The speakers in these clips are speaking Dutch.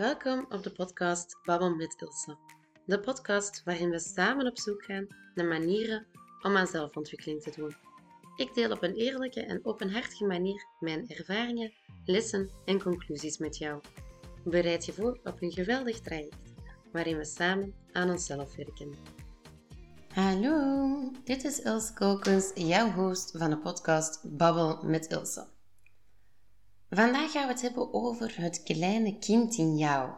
Welkom op de podcast Babbel met Ilse. De podcast waarin we samen op zoek gaan naar manieren om aan zelfontwikkeling te doen. Ik deel op een eerlijke en openhartige manier mijn ervaringen, lessen en conclusies met jou. Bereid je voor op een geweldig traject waarin we samen aan onszelf werken. Hallo, dit is Ilse Kokens, jouw host van de podcast Babbel met Ilse. Vandaag gaan we het hebben over het kleine kind in jou.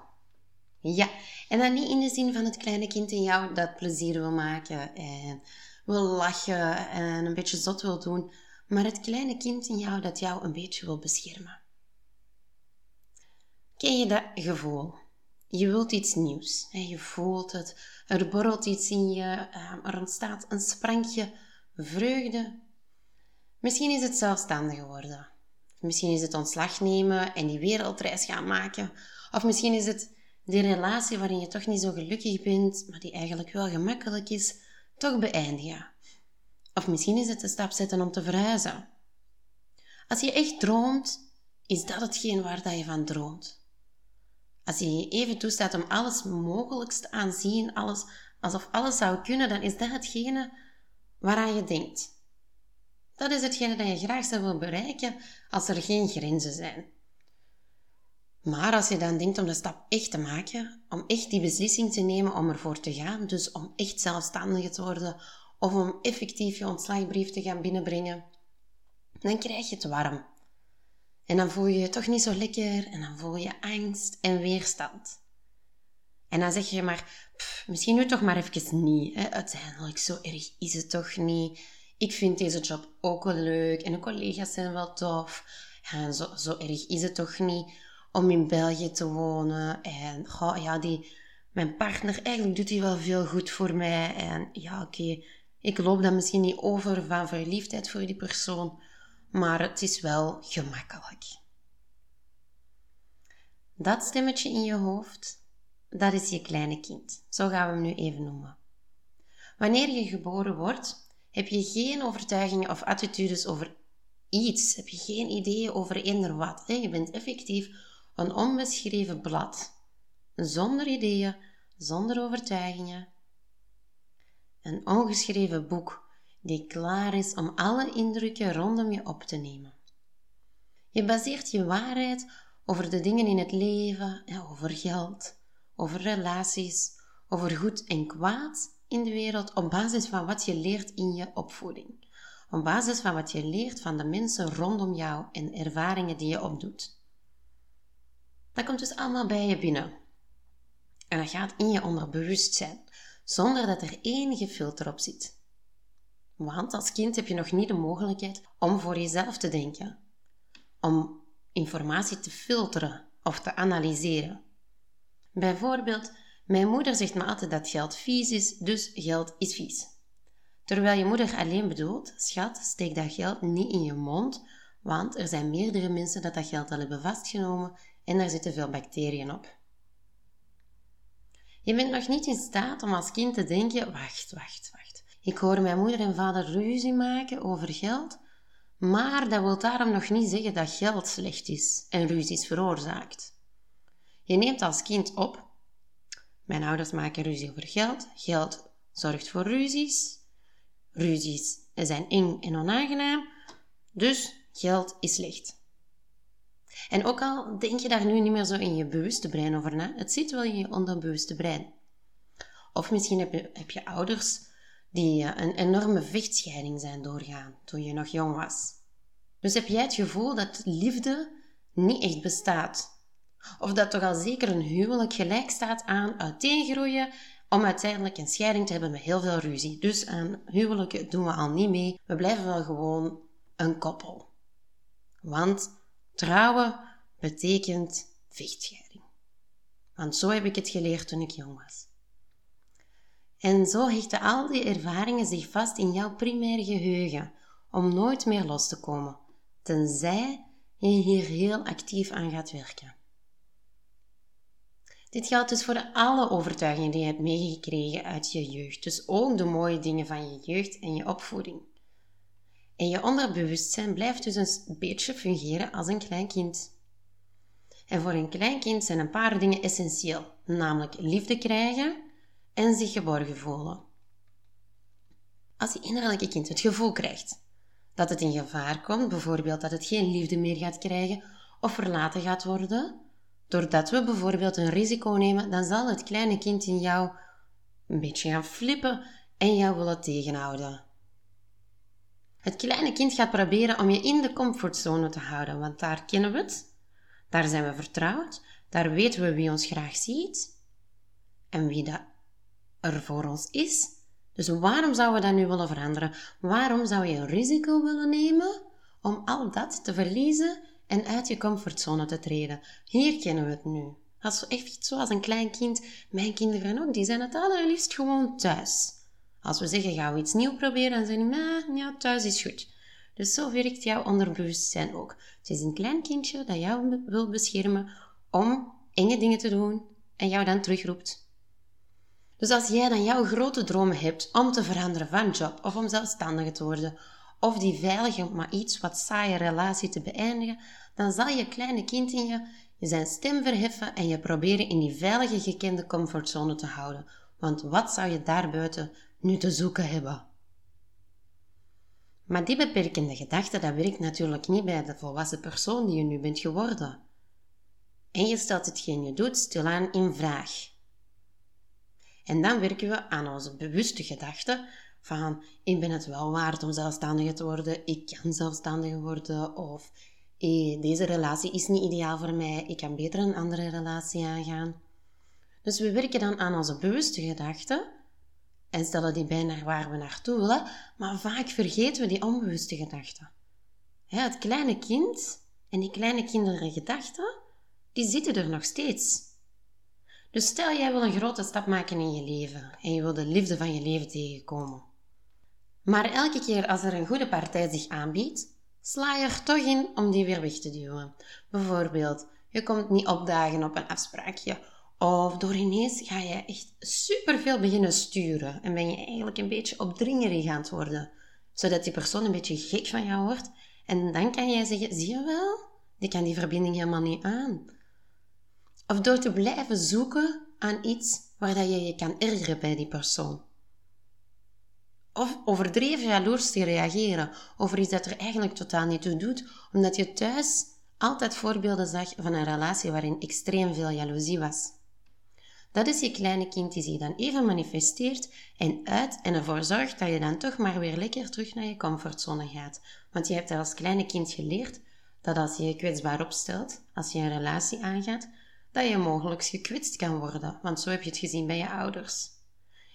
Ja, en dan niet in de zin van het kleine kind in jou dat plezier wil maken en wil lachen en een beetje zot wil doen, maar het kleine kind in jou dat jou een beetje wil beschermen. Ken je dat gevoel? Je wilt iets nieuws. Je voelt het. Er borrelt iets in je. Ehm, er ontstaat een sprankje vreugde. Misschien is het zelfstandig geworden. Misschien is het ontslag nemen en die wereldreis gaan maken. Of misschien is het die relatie waarin je toch niet zo gelukkig bent, maar die eigenlijk wel gemakkelijk is, toch beëindigen. Of misschien is het de stap zetten om te verhuizen. Als je echt droomt, is dat hetgeen waar dat je van droomt. Als je je even toestaat om alles mogelijkst te aanzien, alles, alsof alles zou kunnen, dan is dat hetgene waaraan je denkt. Dat is hetgene dat je graag zou willen bereiken als er geen grenzen zijn. Maar als je dan denkt om de stap echt te maken, om echt die beslissing te nemen om ervoor te gaan, dus om echt zelfstandig te worden of om effectief je ontslagbrief te gaan binnenbrengen, dan krijg je het warm. En dan voel je je toch niet zo lekker en dan voel je angst en weerstand. En dan zeg je maar, pff, misschien nu toch maar even niet. Hè? Uiteindelijk, zo erg is het toch niet. Ik vind deze job ook wel leuk en de collega's zijn wel tof. En zo, zo erg is het toch niet om in België te wonen. En ja, die, mijn partner, eigenlijk doet hij wel veel goed voor mij. En ja, oké, ik loop dan misschien niet over van verliefdheid voor die persoon maar het is wel gemakkelijk. Dat stemmetje in je hoofd, dat is je kleine kind. Zo gaan we hem nu even noemen. Wanneer je geboren wordt, heb je geen overtuigingen of attitudes over iets. Heb je geen ideeën over eender wat. Je bent effectief een onbeschreven blad. Zonder ideeën, zonder overtuigingen. Een ongeschreven boek die klaar is om alle indrukken rondom je op te nemen. Je baseert je waarheid over de dingen in het leven, over geld, over relaties, over goed en kwaad in de wereld op basis van wat je leert in je opvoeding. Op basis van wat je leert van de mensen rondom jou en ervaringen die je opdoet. Dat komt dus allemaal bij je binnen. En dat gaat in je onderbewustzijn, zonder dat er enige filter op zit. Want als kind heb je nog niet de mogelijkheid om voor jezelf te denken, om informatie te filteren of te analyseren. Bijvoorbeeld, mijn moeder zegt me altijd dat geld vies is, dus geld is vies. Terwijl je moeder alleen bedoelt, schat, steek dat geld niet in je mond, want er zijn meerdere mensen dat dat geld al hebben vastgenomen en daar zitten veel bacteriën op. Je bent nog niet in staat om als kind te denken: wacht, wacht, wacht. Ik hoor mijn moeder en vader ruzie maken over geld, maar dat wil daarom nog niet zeggen dat geld slecht is en ruzies veroorzaakt. Je neemt als kind op, mijn ouders maken ruzie over geld, geld zorgt voor ruzies, ruzies zijn eng en onaangenaam, dus geld is slecht. En ook al denk je daar nu niet meer zo in je bewuste brein over na, het zit wel in je onderbewuste brein. Of misschien heb je, heb je ouders die eh, een enorme vechtscheiding zijn doorgaan toen je nog jong was. Dus heb jij het gevoel dat liefde niet echt bestaat? Of dat toch al zeker een huwelijk gelijk staat aan uiteengroeien om uiteindelijk een scheiding te hebben met heel veel ruzie. Dus aan huwelijken doen we al niet mee. We blijven wel gewoon een koppel. Want trouwen betekent vechtscheiding. Want zo heb ik het geleerd toen ik jong was. En zo hechten al die ervaringen zich vast in jouw primair geheugen, om nooit meer los te komen, tenzij je hier heel actief aan gaat werken. Dit geldt dus voor alle overtuigingen die je hebt meegekregen uit je jeugd, dus ook de mooie dingen van je jeugd en je opvoeding. En je onderbewustzijn blijft dus een beetje fungeren als een klein kind. En voor een klein kind zijn een paar dingen essentieel, namelijk liefde krijgen en zich geborgen voelen. Als je innerlijke kind het gevoel krijgt dat het in gevaar komt, bijvoorbeeld dat het geen liefde meer gaat krijgen of verlaten gaat worden, doordat we bijvoorbeeld een risico nemen, dan zal het kleine kind in jou een beetje gaan flippen en jou willen tegenhouden. Het kleine kind gaat proberen om je in de comfortzone te houden, want daar kennen we het, daar zijn we vertrouwd, daar weten we wie ons graag ziet en wie dat er voor ons is. Dus waarom zouden we dat nu willen veranderen? Waarom zou je een risico willen nemen om al dat te verliezen en uit je comfortzone te treden? Hier kennen we het nu. Als echt zoals een klein kind, mijn kinderen ook, die zijn het allerliefst gewoon thuis. Als we zeggen, gaan we iets nieuws proberen, dan zeggen die, ja, thuis is goed. Dus zo werkt jouw onderbewustzijn ook. Het is een klein kindje dat jou wil beschermen om enge dingen te doen en jou dan terugroept. Dus als jij dan jouw grote dromen hebt om te veranderen van job of om zelfstandig te worden of die veilige, maar iets wat saaie relatie te beëindigen, dan zal je kleine kind in je, zijn stem verheffen en je proberen in die veilige, gekende comfortzone te houden. Want wat zou je daarbuiten nu te zoeken hebben? Maar die beperkende gedachte, dat werkt natuurlijk niet bij de volwassen persoon die je nu bent geworden. En je stelt hetgeen je doet stilaan in vraag. En dan werken we aan onze bewuste gedachten van ik ben het wel waard om zelfstandig te worden, ik kan zelfstandig worden of hey, deze relatie is niet ideaal voor mij, ik kan beter een andere relatie aangaan. Dus we werken dan aan onze bewuste gedachten en stellen die bij naar waar we naartoe willen, maar vaak vergeten we die onbewuste gedachten. het kleine kind en die kleine kinderen gedachten, die zitten er nog steeds. Dus stel jij wil een grote stap maken in je leven en je wil de liefde van je leven tegenkomen. Maar elke keer als er een goede partij zich aanbiedt, sla je er toch in om die weer weg te duwen. Bijvoorbeeld, je komt niet opdagen op een afspraakje. Of door ineens ga je echt superveel beginnen sturen en ben je eigenlijk een beetje opdringerig aan het worden. Zodat die persoon een beetje gek van jou wordt. En dan kan jij zeggen, zie je wel, die kan die verbinding helemaal niet aan. Of door te blijven zoeken aan iets waar dat je je kan ergeren bij die persoon. Of overdreven jaloers te reageren over iets dat er eigenlijk totaal niet toe doet, omdat je thuis altijd voorbeelden zag van een relatie waarin extreem veel jaloezie was. Dat is je kleine kind die zich dan even manifesteert en uit en ervoor zorgt dat je dan toch maar weer lekker terug naar je comfortzone gaat. Want je hebt als kleine kind geleerd dat als je je kwetsbaar opstelt, als je een relatie aangaat, dat je mogelijk gekwetst kan worden, want zo heb je het gezien bij je ouders.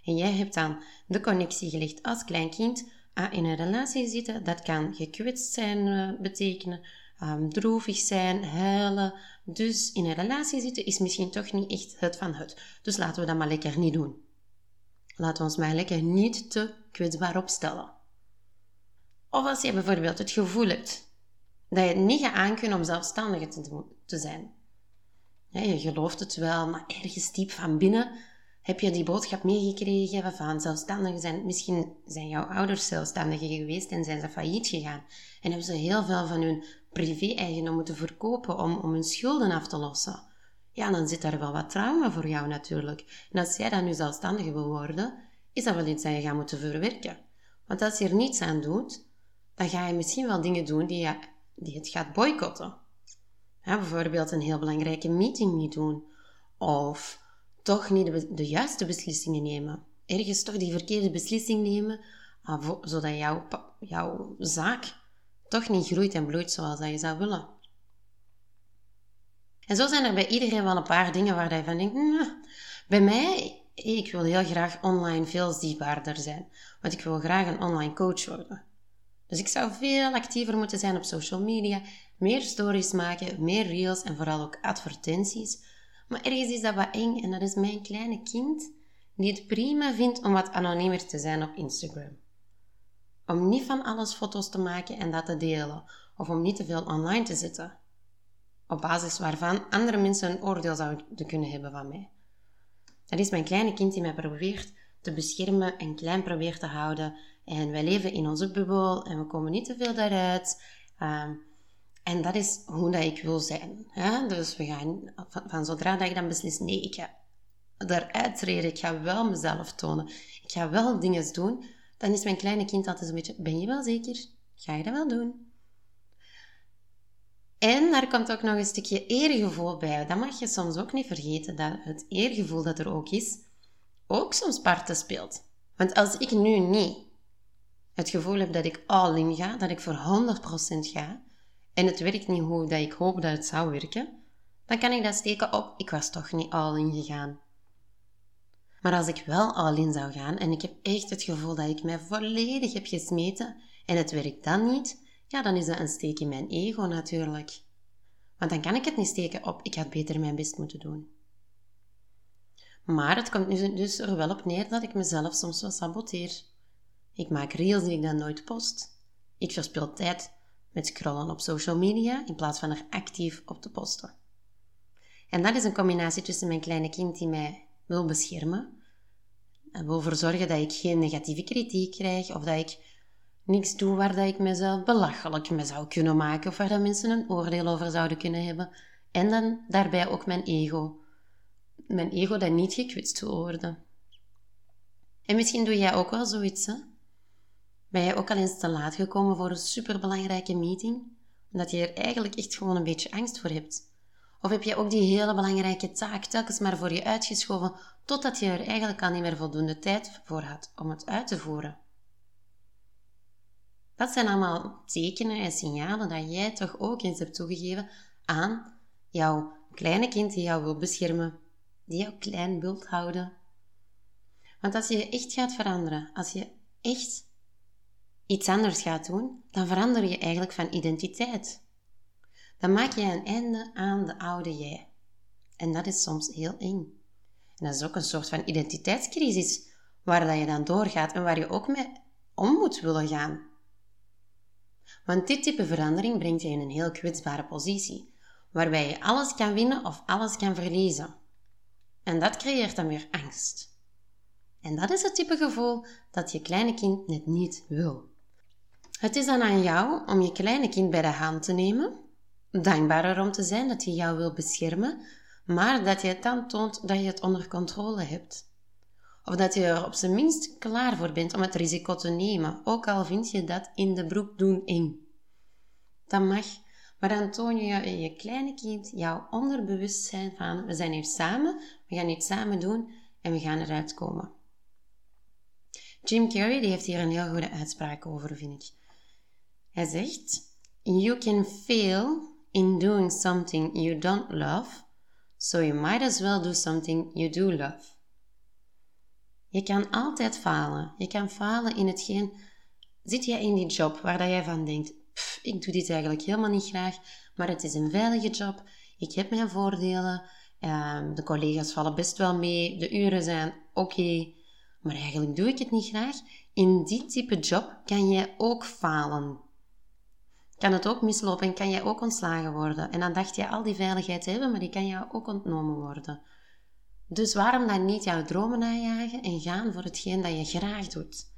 En jij hebt dan de connectie gelegd als klein kind ah, in een relatie zitten, dat kan gekwetst zijn uh, betekenen, um, droevig zijn, huilen. Dus in een relatie zitten is misschien toch niet echt het van het. Dus laten we dat maar lekker niet doen. Laten we ons maar lekker niet te kwetsbaar opstellen. Of als je bijvoorbeeld het gevoel hebt dat je het niet gaat aankunnen om zelfstandig te, te zijn. Je gelooft het wel, maar ergens diep van binnen heb je die boodschap meegekregen van zelfstandigen zijn. Misschien zijn jouw ouders zelfstandigen geweest en zijn ze failliet gegaan. En hebben ze heel veel van hun privé-eigendom moeten verkopen om, om hun schulden af te lossen. Ja, dan zit daar wel wat trauma voor jou natuurlijk. En als jij dan nu zelfstandig wil worden, is dat wel iets dat je gaat moeten verwerken. Want als je er niets aan doet, dan ga je misschien wel dingen doen die, je, die het gaat boycotten. Bijvoorbeeld een heel belangrijke meeting niet doen. Of toch niet de, juiste beslissingen nemen. Ergens toch die verkeerde beslissing nemen, uh, zodat jouw, jouw zaak toch niet groeit en bloeit zoals dat je zou willen. En zo zijn er bij iedereen wel een paar dingen waar je van denkt, nah. bij mij, ik wil heel graag online veel zichtbaarder zijn, want ik wil graag een online coach worden. Dus ik zou veel actiever moeten zijn op social media, meer stories maken, meer reels en vooral ook advertenties. Maar ergens is dat wat eng en dat is mijn kleine kind die het prima vindt om wat anoniemer te zijn op Instagram. Om niet van alles foto's te maken en dat te delen, of om niet te veel online te zetten, op basis waarvan andere mensen een oordeel zouden kunnen hebben van mij. Dat is mijn kleine kind die mij probeert te beschermen en klein probeert te houden. En wij leven in onze bubbel en we komen niet te veel daaruit. Ehm, En dat is hoe dat ik wil zijn. Hè? Dus we gaan van, zodra dat ik dan beslis, nee, ik ga eruit treden, ik ga wel mezelf tonen, ik ga wel dingen doen, dan is mijn kleine kind altijd een beetje, ben je wel zeker? Ga je dat wel doen? En daar komt ook nog een stukje eergevoel bij. Dat mag je soms ook niet vergeten, dat het eergevoel dat er ook is, ook soms parten speelt. Want als ik nu niet het gevoel heb dat ik all in ga, dat ik voor 100% ga, en het werkt niet hoe dat ik hoop dat het zou werken, dan kan ik dat steken op, ik was toch niet all in gegaan. Maar als ik wel all in zou gaan en ik heb echt het gevoel dat ik mij volledig heb gesmeten en het werkt dan niet, ja, dan is dat een steek in mijn ego natuurlijk. Want dan kan ik het niet steken op, ik had beter mijn best moeten doen. Maar het komt dus er wel op neer dat ik mezelf soms wel saboteer. Ik maak reels die ik dan nooit post. Ik verspil tijd met scrollen op social media in plaats van er actief op te posten. En dat is een combinatie tussen mijn kleine kind die mij wil beschermen en wil ervoor zorgen dat ik geen negatieve kritiek krijg of dat ik niks doe waar dat ik mezelf belachelijk mee zou kunnen maken of waar mensen een oordeel over zouden kunnen hebben. En dan daarbij ook mijn ego. Mijn ego dat niet gekwetst wil worden. En misschien doe jij ook wel zoiets, hè? Ben jij ook al eens te laat gekomen voor een superbelangrijke meeting? Omdat je er eigenlijk echt gewoon een beetje angst voor hebt. Of heb je ook die hele belangrijke taak telkens maar voor je uitgeschoven, totdat je er eigenlijk al niet meer voldoende tijd voor had om het uit te voeren? Dat zijn allemaal tekenen en signalen dat jij toch ook eens hebt toegegeven aan jouw kleine kind die jou wil beschermen, die jou klein wilt houden. Want als je echt gaat veranderen, als je echt iets anders gaat doen, dan verander je eigenlijk van identiteit. Dan maak je een einde aan de oude jij. En dat is soms heel eng. En dat is ook een soort van identiteitscrisis waar dat je dan doorgaat en waar je ook mee om moet willen gaan. Want dit type verandering brengt je in een heel kwetsbare positie, waarbij je alles kan winnen of alles kan verliezen. En dat creëert dan weer angst. En dat is het type gevoel dat je kleine kind net niet wil. Het is dan aan jou om je kleine kind bij de hand te nemen, dankbaar om te zijn dat hij jou wil beschermen, maar dat je het dan toont dat je het onder controle hebt. Of dat je er op zijn minst klaar voor bent om het risico te nemen, ook al vind je dat in de broek doen eng. Dat mag, maar dan toon je je kleine kind jouw onderbewustzijn van we zijn hier samen, we gaan iets samen doen en we gaan eruit komen. Jim Carrey die heeft hier een heel goede uitspraak over, vind ik. Hij zegt: You can fail in doing something you don't love, so you might as well do something you do love. Je kan altijd falen. Je kan falen in hetgeen. Zit jij in die job waar dat jij van denkt: ik doe dit eigenlijk helemaal niet graag, maar het is een veilige job. Ik heb mijn voordelen. Ehm, de collega's vallen best wel mee. De uren zijn oké. maar eigenlijk doe ik het niet graag. In die type job kan jij ook falen kan het ook mislopen en kan jij ook ontslagen worden. En dan dacht je al die veiligheid hebben, maar die kan jou ook ontnomen worden. Dus waarom dan niet jouw dromen najagen en gaan voor hetgeen dat je graag doet?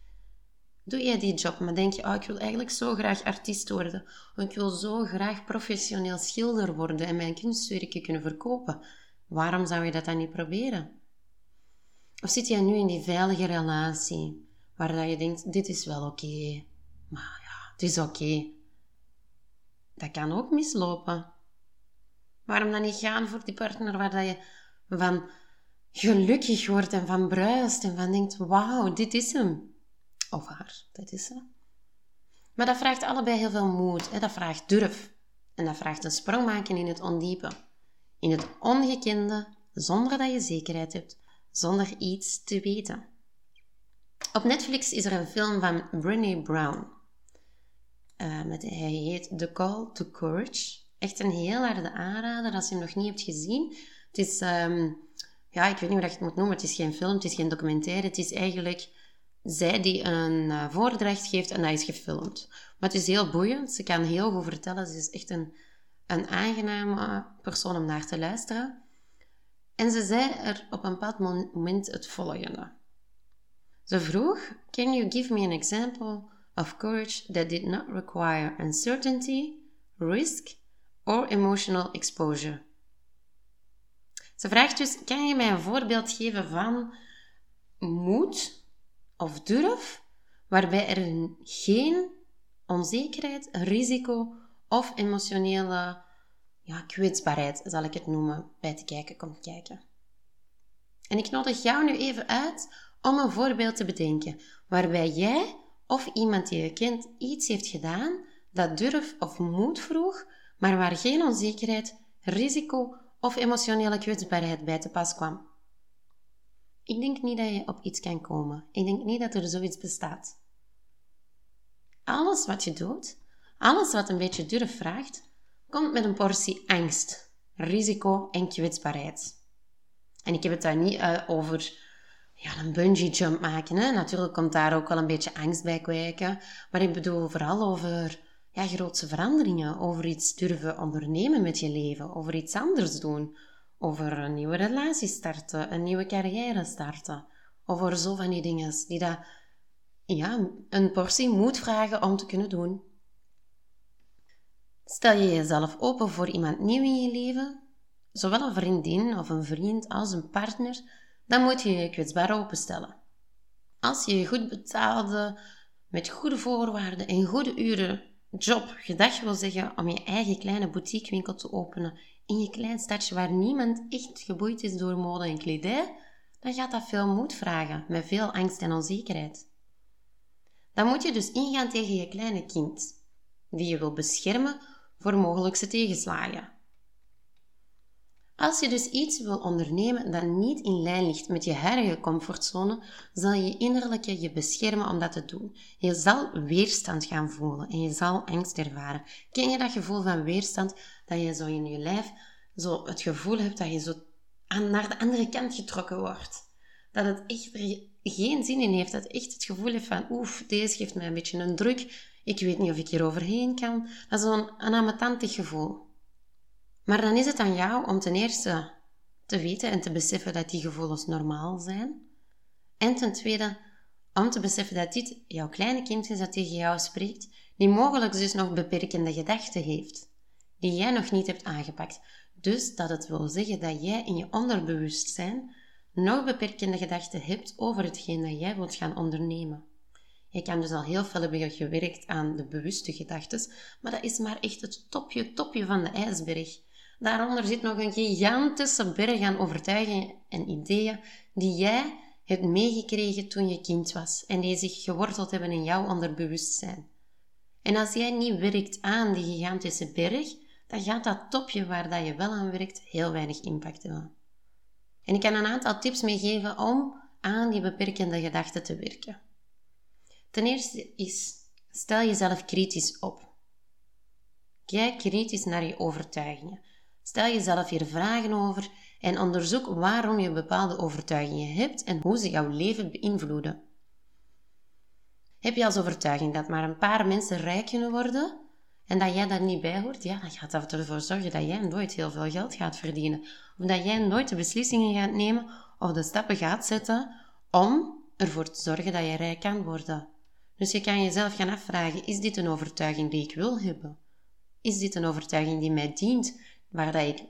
Doe je die job, maar denk je, oh, ik wil eigenlijk zo graag artiest worden. Of ik wil zo graag professioneel schilder worden en mijn kunstwerken kunnen verkopen. Waarom zou je dat dan niet proberen? Of zit jij nu in die veilige relatie, waar je denkt, dit is wel oké, maar ja, het is oké. Dat kan ook mislopen. Waarom dan niet gaan voor die partner waar dat je van gelukkig wordt en van bruist en van denkt, wauw, dit is hem. Of haar, dat is ze. Maar dat vraagt allebei heel veel moed. Hè? Dat vraagt durf. En dat vraagt een sprong maken in het ondiepe. In het ongekende, zonder dat je zekerheid hebt. Zonder iets te weten. Op Netflix is er een film van Brené Brown. Met, hij heet The Call to Courage. Echt een heel harde aanrader als je hem nog niet hebt gezien. Het is, um, ja, ik weet niet hoe je het moet noemen. Het is geen film, het is geen documentaire. Het is eigenlijk zij die een uh, voordracht geeft en dat is gefilmd. Maar het is heel boeiend. Ze kan heel goed vertellen. Ze is echt een, een aangename persoon om naar te luisteren. En ze zei er op een bepaald moment het volgende. Ze vroeg, can you give me an example of courage that did not require uncertainty, risk or emotional exposure. Ze vraagt dus: kan je mij een voorbeeld geven van moed of durf, waarbij er geen onzekerheid, risico of emotionele ja, kwetsbaarheid, zal ik het noemen, bij te kijken komt kijken. En ik nodig jou nu even uit om een voorbeeld te bedenken waarbij jij of iemand die je kent iets heeft gedaan dat durf of moed vroeg, maar waar geen onzekerheid, risico of emotionele kwetsbaarheid bij te pas kwam. Ik denk niet dat je op iets kan komen. Ik denk niet dat er zoiets bestaat. Alles wat je doet, alles wat een beetje durf vraagt, komt met een portie angst, risico en kwetsbaarheid. En ik heb het daar niet uh, over ja, een bungee jump maken. Hè. Natuurlijk komt daar ook wel een beetje angst bij kwijken. Maar ik bedoel vooral over ja, grootse veranderingen. Over iets durven ondernemen met je leven. Over iets anders doen. Over een nieuwe relatie starten. Een nieuwe carrière starten. Over zo van die dingen die dat, ja, een portie moed vragen om te kunnen doen. Stel je jezelf open voor iemand nieuw in je leven, zowel een vriendin of een vriend als een partner, dan moet je je kwetsbaar openstellen. Als je je goed betaalde, met goede voorwaarden en goede uren job gedag wil zeggen om je eigen kleine boutiquewinkel te openen in je klein stadje waar niemand echt geboeid is door mode en kledij, dan gaat dat veel moed vragen, met veel angst en onzekerheid. Dan moet je dus ingaan tegen je kleine kind, die je wil beschermen voor mogelijkse tegenslagen. Als je dus iets wil ondernemen dat niet in lijn ligt met je huidige comfortzone, zal je innerlijke je beschermen om dat te doen. Je zal weerstand gaan voelen en je zal angst ervaren. Ken je dat gevoel van weerstand, dat je zo in je lijf zo het gevoel hebt dat je zo aan, naar de andere kant getrokken wordt? Dat het echt geen zin in heeft, dat je echt het gevoel heeft van oef, deze geeft mij een beetje een druk, ik weet niet of ik hier overheen kan. Dat is zo'n amatantig gevoel. Maar dan is het aan jou om ten eerste te weten en te beseffen dat die gevoelens normaal zijn. En ten tweede om te beseffen dat dit jouw kleine kind is dat tegen jou spreekt, die mogelijk dus nog beperkende gedachten heeft, die jij nog niet hebt aangepakt. Dus dat het wil zeggen dat jij in je onderbewustzijn nog beperkende gedachten hebt over hetgeen dat jij wilt gaan ondernemen. Je kan dus al heel veel hebben gewerkt aan de bewuste gedachten, maar dat is maar echt het topje, topje van de ijsberg. Daaronder zit nog een gigantische berg aan overtuigingen en ideeën die jij hebt meegekregen toen je kind was en die zich geworteld hebben in jouw onderbewustzijn. En als jij niet werkt aan die gigantische berg, dan gaat dat topje waar dat je wel aan werkt heel weinig impact hebben. En ik kan een aantal tips meegeven om aan die beperkende gedachten te werken. Ten eerste is, stel jezelf kritisch op. Kijk kritisch naar je overtuigingen. Stel jezelf hier vragen over en onderzoek waarom je bepaalde overtuigingen hebt en hoe ze jouw leven beïnvloeden. Heb je als overtuiging dat maar een paar mensen rijk kunnen worden en dat jij daar niet bij hoort, ja, dan gaat dat ervoor zorgen dat jij nooit heel veel geld gaat verdienen. Of dat jij nooit de beslissingen gaat nemen of de stappen gaat zetten om ervoor te zorgen dat je rijk kan worden. Dus je kan jezelf gaan afvragen, is dit een overtuiging die ik wil hebben? Is dit een overtuiging die mij dient, waar dat ik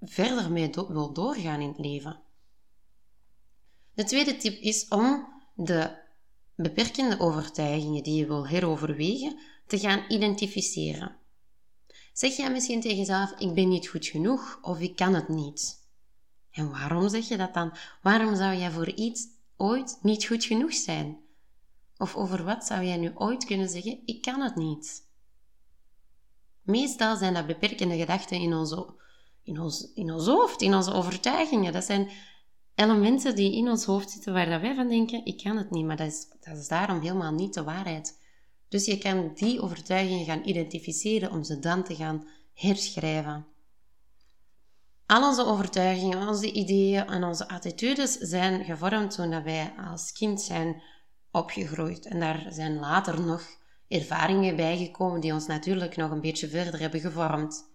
verder mee wil doorgaan in het leven? De tweede tip is om de beperkende overtuigingen die je wil heroverwegen te gaan identificeren. Zeg jij misschien tegen jezelf: Ik ben niet goed genoeg of ik kan het niet? En waarom zeg je dat dan? Waarom zou jij voor iets ooit niet goed genoeg zijn? Of over wat zou jij nu ooit kunnen zeggen: Ik kan het niet? Meestal zijn dat beperkende gedachten in, onze, in, ons, in ons hoofd, in onze overtuigingen. Dat zijn elementen die in ons hoofd zitten waar wij van denken: Ik kan het niet. Maar dat is, dat is daarom helemaal niet de waarheid. Dus je kan die overtuigingen gaan identificeren om ze dan te gaan herschrijven. Al onze overtuigingen, onze ideeën en onze attitudes zijn gevormd toen wij als kind zijn opgegroeid. En daar zijn later nog ervaringen bijgekomen die ons natuurlijk nog een beetje verder hebben gevormd.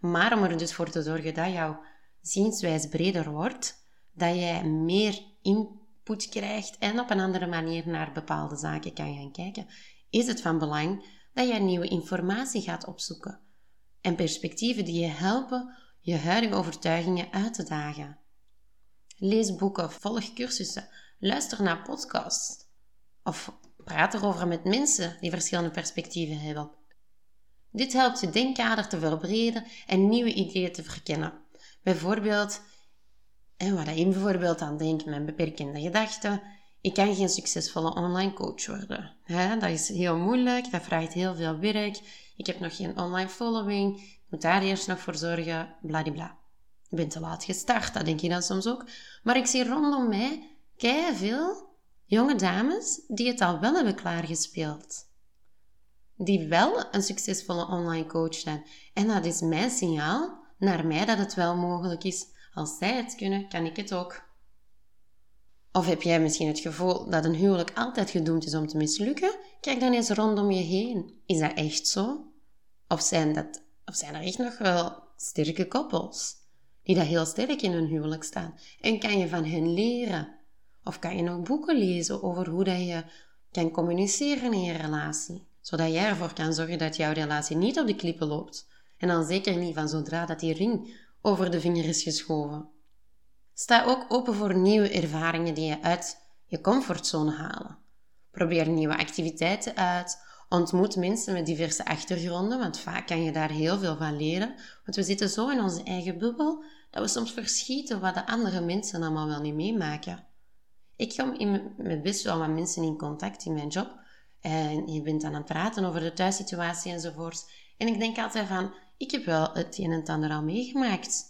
Maar om er dus voor te zorgen dat jouw zienswijze breder wordt, dat jij meer input krijgt en op een andere manier naar bepaalde zaken kan gaan kijken, is het van belang dat jij nieuwe informatie gaat opzoeken. en perspectieven die je helpen je huidige overtuigingen uit te dagen. Lees boeken, volg cursussen, luister naar podcasts of praat erover met mensen die verschillende perspectieven hebben. Dit helpt je denkkader te verbreden en nieuwe ideeën te verkennen. Bijvoorbeeld, en wat ik bijvoorbeeld aan denk met beperkende gedachten, ik kan geen succesvolle online coach worden. dat is heel moeilijk, dat vraagt heel veel werk. Ik heb nog geen online following, ik moet daar eerst nog voor zorgen, bladibla. Ik ben te laat gestart, dat denk je dan soms ook. Maar ik zie rondom mij veel jonge dames die het al wel hebben klaargespeeld. Die wel een succesvolle online coach zijn. En dat is mijn signaal naar mij dat het wel mogelijk is. Als zij het kunnen, kan ik het ook. Of heb jij misschien het gevoel dat een huwelijk altijd gedoemd is om te mislukken? Kijk dan eens rondom je heen. Is dat echt zo? Of zijn, dat, of zijn er echt nog wel sterke koppels die dat heel sterk in hun huwelijk staan? En kan je van hen leren? Of kan je nog boeken lezen over hoe dat je kan communiceren in je relatie? Zodat jij ervoor kan zorgen dat jouw relatie niet op de klippen loopt. En dan zeker niet van zodra dat die ring over de vinger is geschoven. Sta ook open voor nieuwe ervaringen die je uit je comfortzone halen. Probeer nieuwe activiteiten uit. Ontmoet mensen met diverse achtergronden, want vaak kan je daar heel veel van leren. Want we zitten zo in onze eigen bubbel dat we soms verschieten wat de andere mensen allemaal wel niet meemaken. Ik kom in, met best wel wat mensen in contact in mijn job. En je bent dan aan het praten over de thuissituatie enzovoort. En ik denk altijd van, ik heb wel het een en het ander al meegemaakt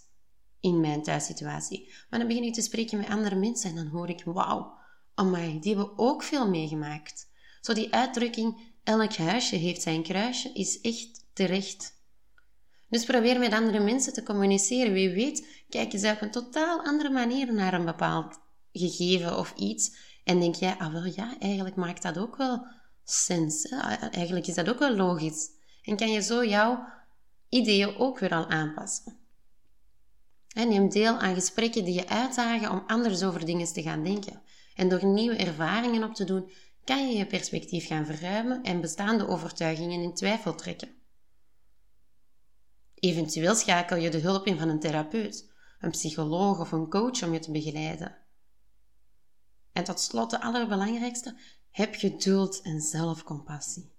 in mijn thuissituatie. Maar dan begin ik te spreken met andere mensen en dan hoor ik, wauw, amai, die hebben ook veel meegemaakt. Zo die uitdrukking, elk huisje heeft zijn kruisje, is echt terecht. Dus probeer met andere mensen te communiceren. Wie weet, kijken ze op een totaal andere manier naar een bepaald gegeven of iets. En denk jij, ah wel ja, eigenlijk maakt dat ook wel sens. Eigenlijk is dat ook wel logisch. En kan je zo jouw ideeën ook weer al aanpassen. En neem deel aan gesprekken die je uitdagen om anders over dingen te gaan denken. En door nieuwe ervaringen op te doen, kan je je perspectief gaan verruimen en bestaande overtuigingen in twijfel trekken. Eventueel schakel je de hulp in van een therapeut, een psycholoog of een coach om je te begeleiden. En tot slot de allerbelangrijkste, heb geduld en zelfcompassie.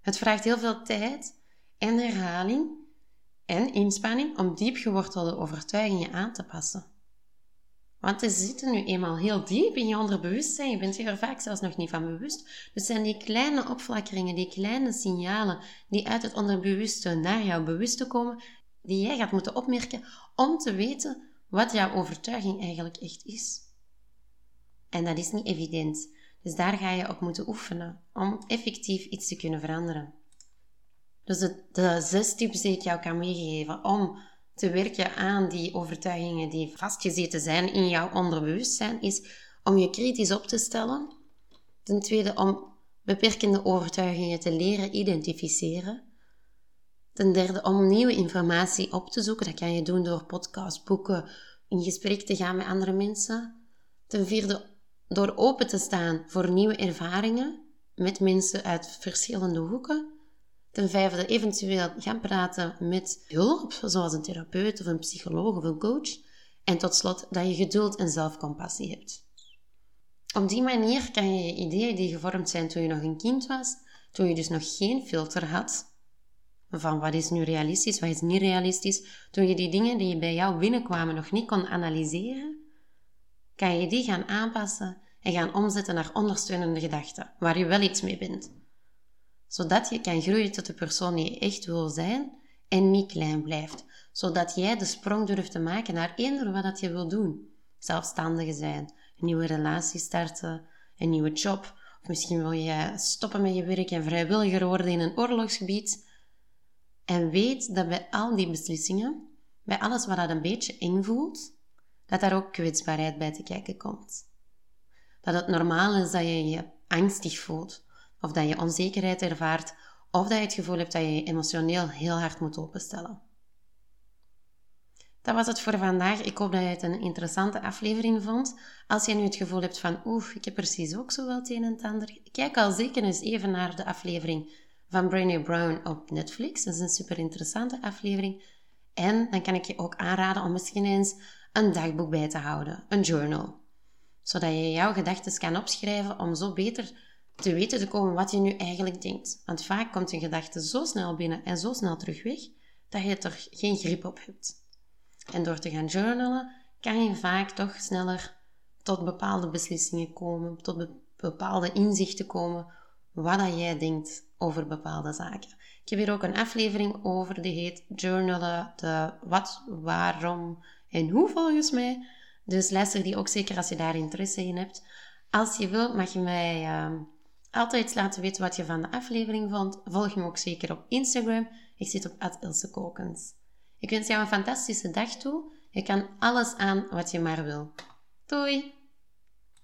Het vraagt heel veel tijd en herhaling en inspanning om diep gewortelde overtuigingen aan te passen. Want ze zitten nu eenmaal heel diep in je onderbewustzijn. Je bent je er vaak zelfs nog niet van bewust. Dus zijn die kleine opflakkeringen, die kleine signalen die uit het onderbewuste naar jouw bewuste komen, die jij gaat moeten opmerken om te weten wat jouw overtuiging eigenlijk echt is. En dat is niet evident. Dus daar ga je op moeten oefenen om effectief iets te kunnen veranderen. Dus de, de zes tips die ik jou kan meegeven om te werken aan die overtuigingen die vastgezeten zijn in jouw onderbewustzijn, is om je kritisch op te stellen. Ten tweede, om beperkende overtuigingen te leren identificeren. Ten derde, om nieuwe informatie op te zoeken. Dat kan je doen door podcasts, boeken, in gesprek te gaan met andere mensen. Ten vierde, door open te staan voor nieuwe ervaringen met mensen uit verschillende hoeken. Ten vijfde, eventueel gaan praten met hulp, zoals een therapeut of een psycholoog of een coach. En tot slot, dat je geduld en zelfcompassie hebt. Op die manier kan je je ideeën die gevormd zijn toen je nog een kind was, toen je dus nog geen filter had, van wat is nu realistisch, wat is niet realistisch, toen je die dingen die bij jou binnenkwamen nog niet kon analyseren, kan je die gaan aanpassen en gaan omzetten naar ondersteunende gedachten, waar je wel iets mee bent zodat je kan groeien tot de persoon die je echt wil zijn en niet klein blijft, zodat jij de sprong durft te maken naar eender wat dat je wil doen. Zelfstandige zijn, een nieuwe relatie starten, een nieuwe job, of misschien wil je stoppen met je werk en vrijwilliger worden in een oorlogsgebied. En weet dat bij al die beslissingen, bij alles wat dat een beetje invult, dat daar ook kwetsbaarheid bij te kijken komt. Dat het normaal is dat je je angstig voelt, of dat je onzekerheid ervaart, of dat je het gevoel hebt dat je je emotioneel heel hard moet openstellen. Dat was het voor vandaag. Ik hoop dat je het een interessante aflevering vond. Als je nu het gevoel hebt van, oeh, ik heb precies ook zo wel het een en het ander, kijk al zeker eens even naar de aflevering van Brené Brown op Netflix. Dat is een super interessante aflevering. En dan kan ik je ook aanraden om misschien eens een dagboek bij te houden, een journal. Zodat je jouw gedachten kan opschrijven om zo beter te weten te komen wat je nu eigenlijk denkt. Want vaak komt een gedachte zo snel binnen en zo snel terug weg, dat je er geen grip op hebt. En door te gaan journalen, kan je vaak toch sneller tot bepaalde beslissingen komen, tot bepaalde inzichten komen, wat dat jij denkt over bepaalde zaken. Ik heb hier ook een aflevering over, die heet Journalen, de wat, waarom en hoe volgens mij. Dus luister die ook zeker als je daar interesse in hebt. Als je wilt, mag je mij uh, altijd laten weten wat je van de aflevering vond. Volg me ook zeker op Instagram. Ik zit op @ilsekokens. Ik wens jou een fantastische dag toe. Je kan alles aan wat je maar wil. Doei!